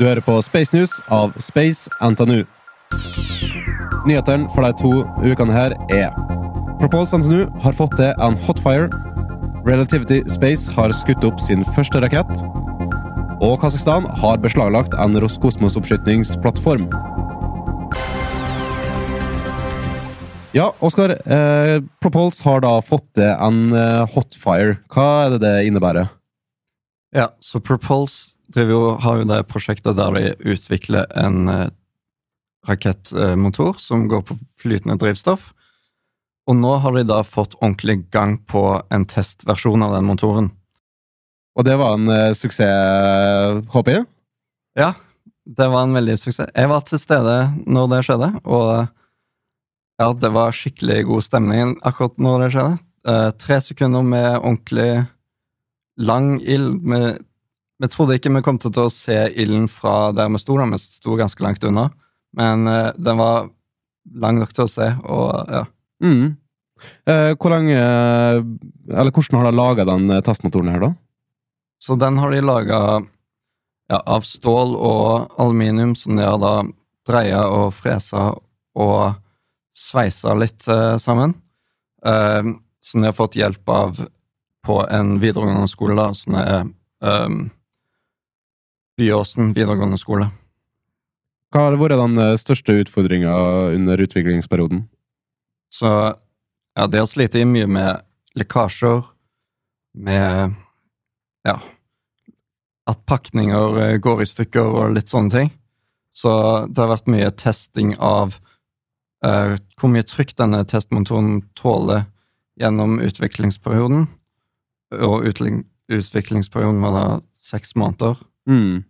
Du hører på Space News av Space NTNU. Nyhetene for de to ukene her er Propulse NTNU har fått til en hotfire. Relativity Space har skutt opp sin første rakett. Og Kasakhstan har beslaglagt en Roskosmos-oppskytningsplattform. Ja, Oskar. Eh, Propulse har da fått til en eh, hotfire. Hva er det det innebærer? Ja, så Propulse driver har jo det prosjektet der de utvikler en eh, rakettmotor som går på flytende drivstoff. Og nå har de da fått ordentlig gang på en testversjon av den motoren. Og det var en eh, suksess, håper jeg? Ja, det var en veldig suksess. Jeg var til stede når det skjedde, og ja, det var skikkelig god stemning akkurat når det skjedde. Eh, tre sekunder med ordentlig lang ild. Vi, vi trodde ikke vi kom til å se ilden fra der vi sto, da. Vi sto ganske langt unna. Men uh, den var lang nok til å se, og ja. Mm. Eh, hvor lang eh, Eller hvordan har de laga den testmotoren her, da? Så den har de laga ja, av stål og aluminium, som de har da dreia og fresa og sveisa litt sammen. Som de har fått hjelp av på en videregående skole, da, som er eh, Byåsen videregående skole. Hva har vært den eh, største utfordringa under utviklingsperioden? Så ja, det har slitt mye med lekkasjer, med ja At pakninger eh, går i stykker og litt sånne ting. Så det har vært mye testing av uh, hvor mye trykk denne testmotoren tåler gjennom utviklingsperioden. Og utviklingsperioden var da seks måneder. Mm.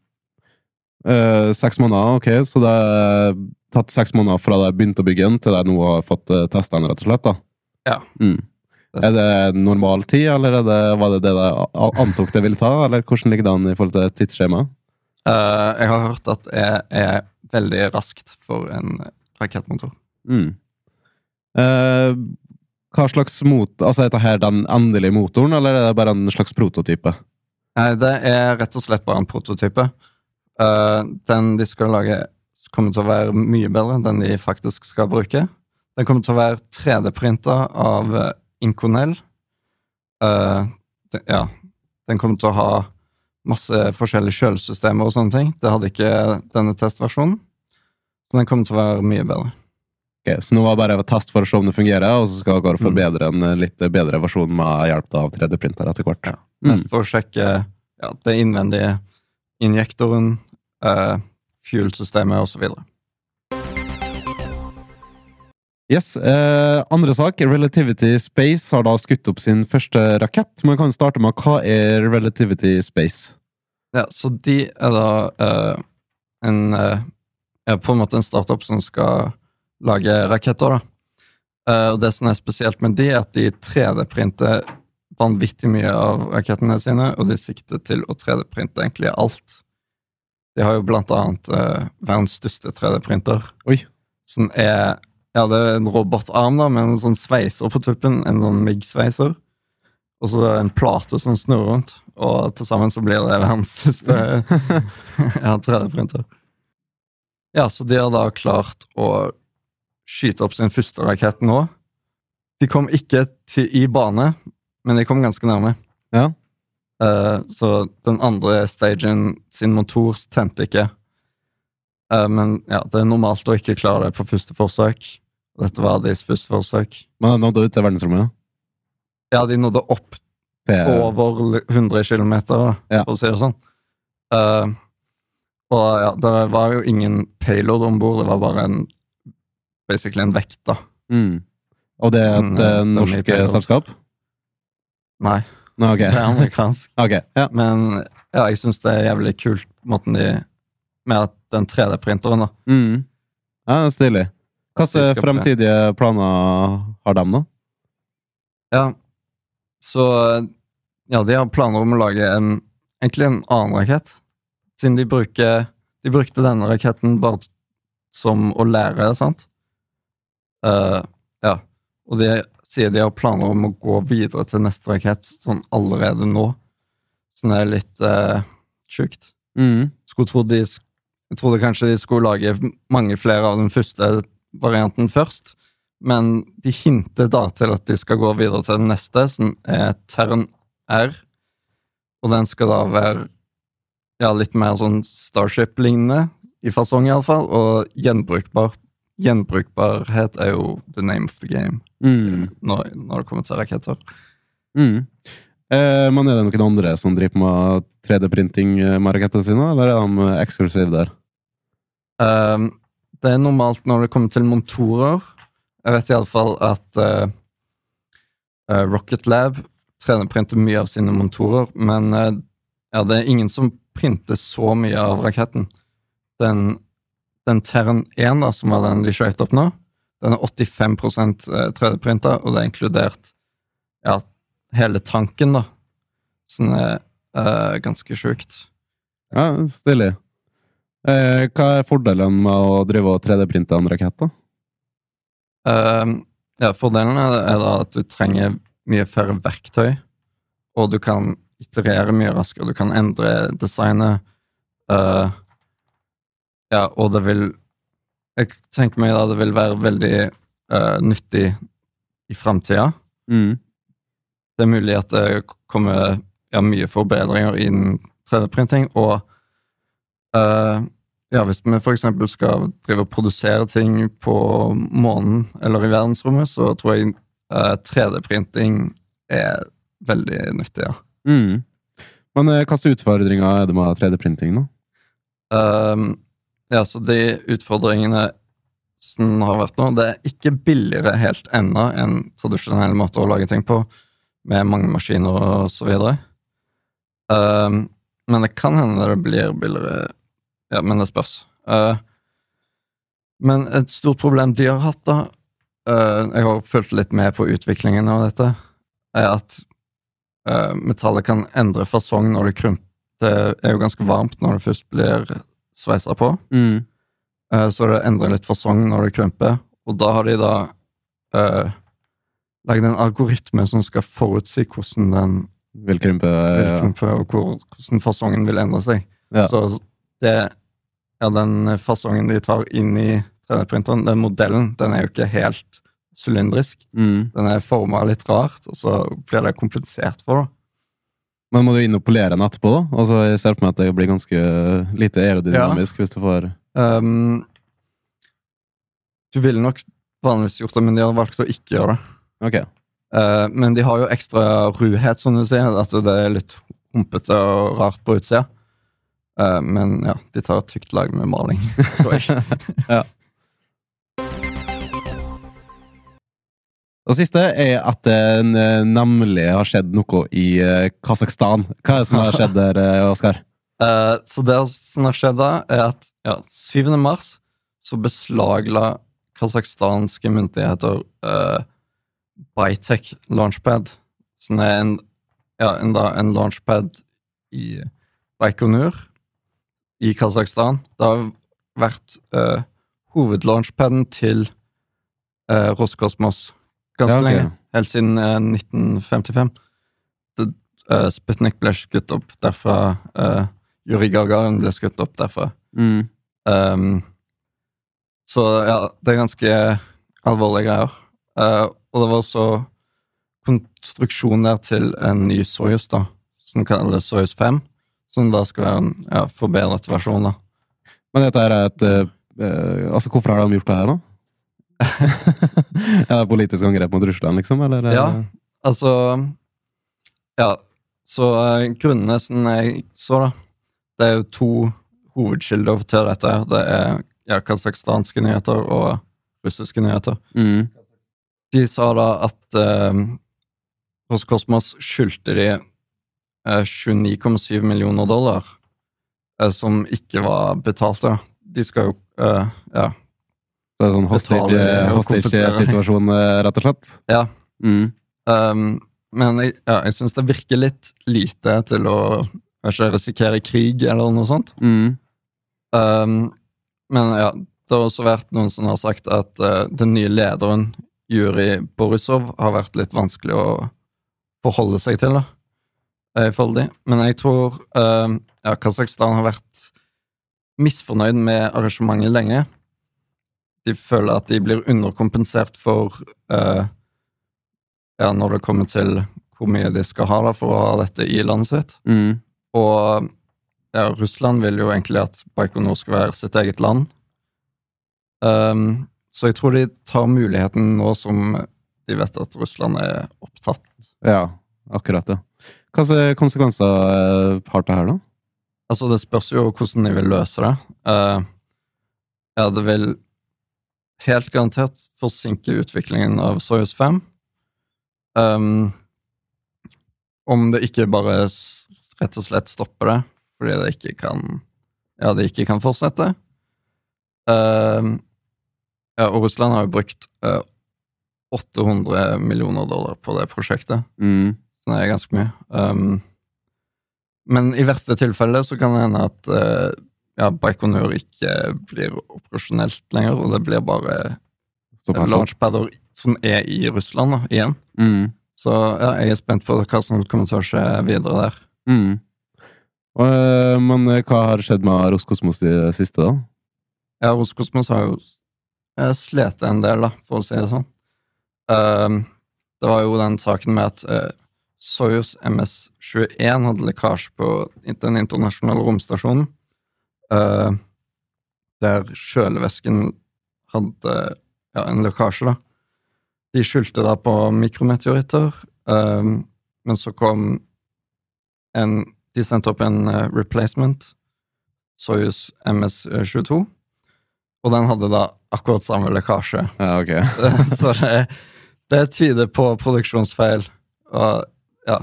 Eh, seks måneder, ok, så det er tatt seks måneder fra jeg begynte å bygge den, til jeg nå har fått uh, testa den, rett og slett? da? Ja. Mm. Er det normal tid, eller er det, var det det jeg antok det ville ta? Eller hvordan ligger det an i forhold til tidsskjema? Uh, jeg har hørt at det er veldig raskt for en rakettmotor. Mm. Uh, hva slags mot... Altså, er dette her den endelige motoren, eller er det bare en slags prototype? Nei, det er rett og slett bare en prototype. Eh, den de skal lage, kommer til å være mye bedre enn den de faktisk skal bruke. Den kommer til å være 3D-printa av eh, Inconel. Uh, den, ja, den kommer til å ha masse forskjellige kjølesystemer og sånne ting. Det hadde ikke denne testversjonen. Så den kommer til å være mye bedre. Ok, Så nå var det bare test for å se om det fungerer, og så skal dere Mm. forbedre en eh, litt bedre versjon med hjelp av 3D-printer etter hvert. Ja. Mm. Mest for å sjekke ja, det innvendige injektoren, uh, fuel-systemet osv. Yes, eh, Andre sak. Relativity Space har da skutt opp sin første rakett. Man kan starte med hva er Relativity Space? Ja, så de er da eh, en eh, på en måte en startup som skal lage raketter, da. Eh, og det som er spesielt med de, er at de 3D-printer vanvittig mye av rakettene sine, og de sikter til å 3D-printe egentlig alt. De har jo blant annet uh, verdens største 3D-printer. Oi. Som er Ja, det er en robotarm, da, med en sånn sveiser på tuppen. En sånn MIG-sveiser. Og så en plate som snurrer rundt. Og til sammen så blir det verdens største ja, 3D-printer. Ja, så de har da klart å skyte opp sin første rakett nå. De kom ikke til, i bane, men de kom ganske nærme. Ja. Eh, så den andre stagen sin motor tente ikke. Uh, men ja, det er normalt å ikke klare det på første forsøk. Dette var deres første forsøk. Men nådde ut til verdensrommet. Ja, de nådde opp Det er, over 100 km, Ja. for å si det sånn. Uh, og ja, det var jo ingen payload om bord, det var bare en basically en vekt, da. mm. Og det er et norsk selskap? Nei, Nei, ok. det er amerikansk. Okay, Ja. Men ja, jeg syns det er jævlig kult måten de Med den 3D-printeren, da. Mm. ja, stilig. Hvilke fremtidige planer har de, da? Ja, så Ja, de har planer om å lage en egentlig en annen rakett. Siden de bruker De brukte denne raketten bare som å lære, sant? Uh, ja. Og de sier de har planer om å gå videre til neste rakett sånn allerede nå. Så det er litt eh, sjukt. Mm. Skulle tro de Jeg trodde kanskje de skulle lage mange flere av den første varianten først, men de hinter da til at de skal gå videre til den neste, som er Tern R. Og den skal da være ja, litt mer sånn Starship-lignende, i fasong iallfall, og gjenbrukbar. Gjenbrukbarhet er jo the name of the game Mm. når, når det kommer til raketter. Mm. Eh, men er det noen andre som driver med 3D-printing med rakettene sine, eller er de eksklusive der? Ehm, det er normalt når det kommer til montorer. Jeg vet iallfall at eh, eh, Rocket Lab 3D-printer mye av sine montorer, men eh, ja, det er ingen som printer så mye av raketten. Den, den Terran 1, da, som var den de skjøt opp nå, den er 85 3D-printa, og det er inkludert ja, hele tanken, da. Som er uh, ganske sjukt. Ja, stilig. Eh, hva er fordelen med å drive og 3D-printe en rakett, da? Uh, ja, fordelen er, er da at du trenger mye færre verktøy, og du kan iterere mye raskere. Du kan endre designet. Uh, ja, og det vil Jeg tenker meg da det vil være veldig uh, nyttig i framtida. Mm. Det er mulig at det kommer ja, mye forbedringer innen 3D-printing, og uh, ja, hvis vi eksempel skal drive og produsere ting på månen eller i verdensrommet, så tror jeg uh, 3D-printing er veldig nyttig, ja. Mm. Men hva slags utfordringer er det med 3D-printing, da? Ehm, ja, så de utfordringene som har vært nå, det er ikke billigere helt ennå enn tradisjonelle måter å lage ting på, med mange maskiner og så videre. Um, men det kan hende det blir billigere Ja, men det spørs. Uh, men et stort problem de har hatt, da uh, Jeg har fulgt litt med på utviklingen av dette, er at uh, metallet kan endre fasong når det krymper. Det er jo ganske varmt når det først blir sveisa på. Mm. Uh, Så det endrer litt fasong når det krymper, og da har de da uh, lagd en algoritme som skal forutsi hvordan den Vil krympe vil ja. og hvor, hvordan fasongen vil endre seg. Ja. Så det ja, den fasongen de tar inn i 3D-printeren, den modellen, den er jo ikke helt sylindrisk. Mm. Den er forma litt rart, og så blir det kompensert for, da. Men må du inn og polere den etterpå, da? Altså, jeg ser for meg at det blir ganske lite aerodynamisk hvis du får Um, du ville nok vanligvis gjort det, men de har valgt å ikke gjøre det. Ok. Uh, men de har jo ekstra ruhet, som du sier, at det er litt humpete og rart på utsida. Uh, men ja, de tar et tykt lag med maling, tror jeg. Og siste er at det eh, nemlig har skjedd noe i eh, Kasakhstan. Hva er det som har skjedd der, eh, Oskar? Uh, så det som har skjedd da, er at ja, 7. mars så beslagla kasakhstanske myndigheter uh, Bytech Launchpad, som er en, ja, en, da, en launchpad i Baikonur i Kasakhstan. Det har vært uh, hovedlaunchpaden til uh, Roskosmos ganske Ja, okay. lenge, helt siden eh, 1955. Det, uh, Sputnik ble skutt opp derfra. Uh, Yuri Gagarin ble skutt opp derfra. Mm. Um, så ja, det er ganske alvorlige greier. Uh, og det var også konstruksjon der til en ny Soyuz, da, som kalles Soyuz 5. Som da skal være en ja, forbedret versjon, da. Men dette er et eh, eh, Altså, hvorfor har de gjort det her, da? det politisk angrep mot Russland, liksom? Eller? eh? Ja. Altså Ja, så uh, grunnene som jeg så, da Det er jo to hovedkilder til dette. Det er ja, kasakhstanske nyheter og russiske nyheter. Mm. De sa da at eh, Roskosmos skyldte de eh, 29,7 millioner dollar, eh, som ikke var betalte. De skal jo eh, Ja. Det er sånn hostage-situasjon, hostage rett og slett? ja. Mm. Um, men jeg, ja, jeg syns det virker litt lite til å ikke risikere krig eller noe sånt. Mm. Um, men ja, det har også vært noen som har sagt at uh, den nye lederen, Juri Borisov, har vært litt vanskelig å forholde seg til, da. eh, I forhold til de. Men jeg tror uh, ja, Kasakhstan har vært misfornøyd med arrangementet lenge. De føler at de blir underkompensert for eh, Ja, når det kommer til hvor mye de skal ha da for å ha dette i landet sitt. Mm. Og ja, Russland vil jo egentlig at Baikonur skal være sitt eget land. Um, så jeg tror de tar muligheten nå som de vet at Russland er opptatt. Ja, akkurat det. Hva slags konsekvenser eh, har det her, da? Altså, det spørs jo hvordan de vil løse det. Uh, ja, det vil helt garantert forsinke utviklingen av Soyuz 5. Um, om det ikke bare rett og slett stopper det, fordi det ikke kan Ja, det ikke kan fortsette. Um, ja, og Russland har jo brukt uh, 800 millioner dollar på det prosjektet. Mm. Så det er ganske mye. Um, men i verste tilfelle så kan det hende at eh, ja, Baikonur ikke blir operasjonelt lenger, og det blir bare launchpader som er i Russland da, igjen. Mm. Så ja, jeg er spent på hva som kommer til å skje videre der. Mm. Og, eh, men eh, hva har skjedd med Roskosmos i det siste, da? Ja, Roskosmos har jo eh, slitt en del, da, for å si det sånn. Um, det var jo den saken med at uh, Soyuz MS-21 hadde lekkasje på den internasjonale romstasjonen, uh, der kjølevæsken hadde ja, en lekkasje, da. De skyldte da på mikrometeoritter, um, men så kom en De sendte opp en uh, replacement, Soyuz MS-22, og den hadde da akkurat samme lekkasje. Ja, ok. Så det, det tyder på produksjonsfeil, og ja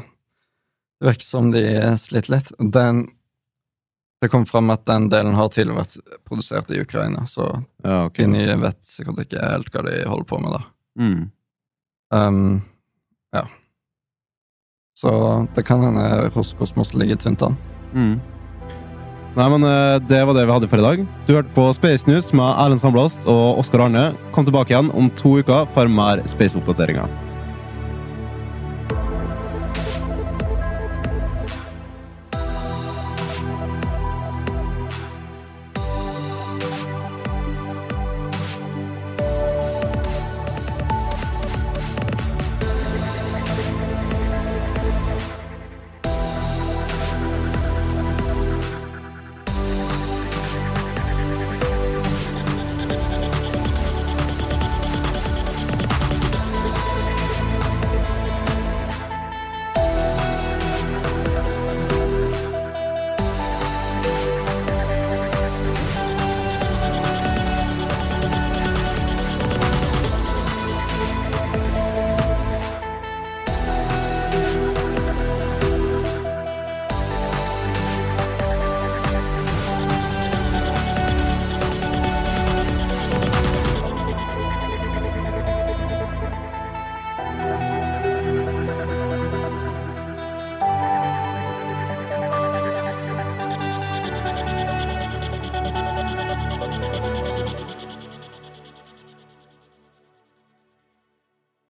Det virker som de sliter litt. Den, det kom fram at den delen har tidligere vært produsert i Ukraina, så Ja, okay. de nye vet sikkert ikke helt hva de holder på med, da. Mm. Um, ja. Så det kan hende Roskosmos ligger tynt an. Mm. Nei, men eh, Det var det vi hadde for i dag. Du hørte på Space News med Erlend Sandblast og Oskar Arne. Kom tilbake igjen om to uker for mer space-oppdateringer.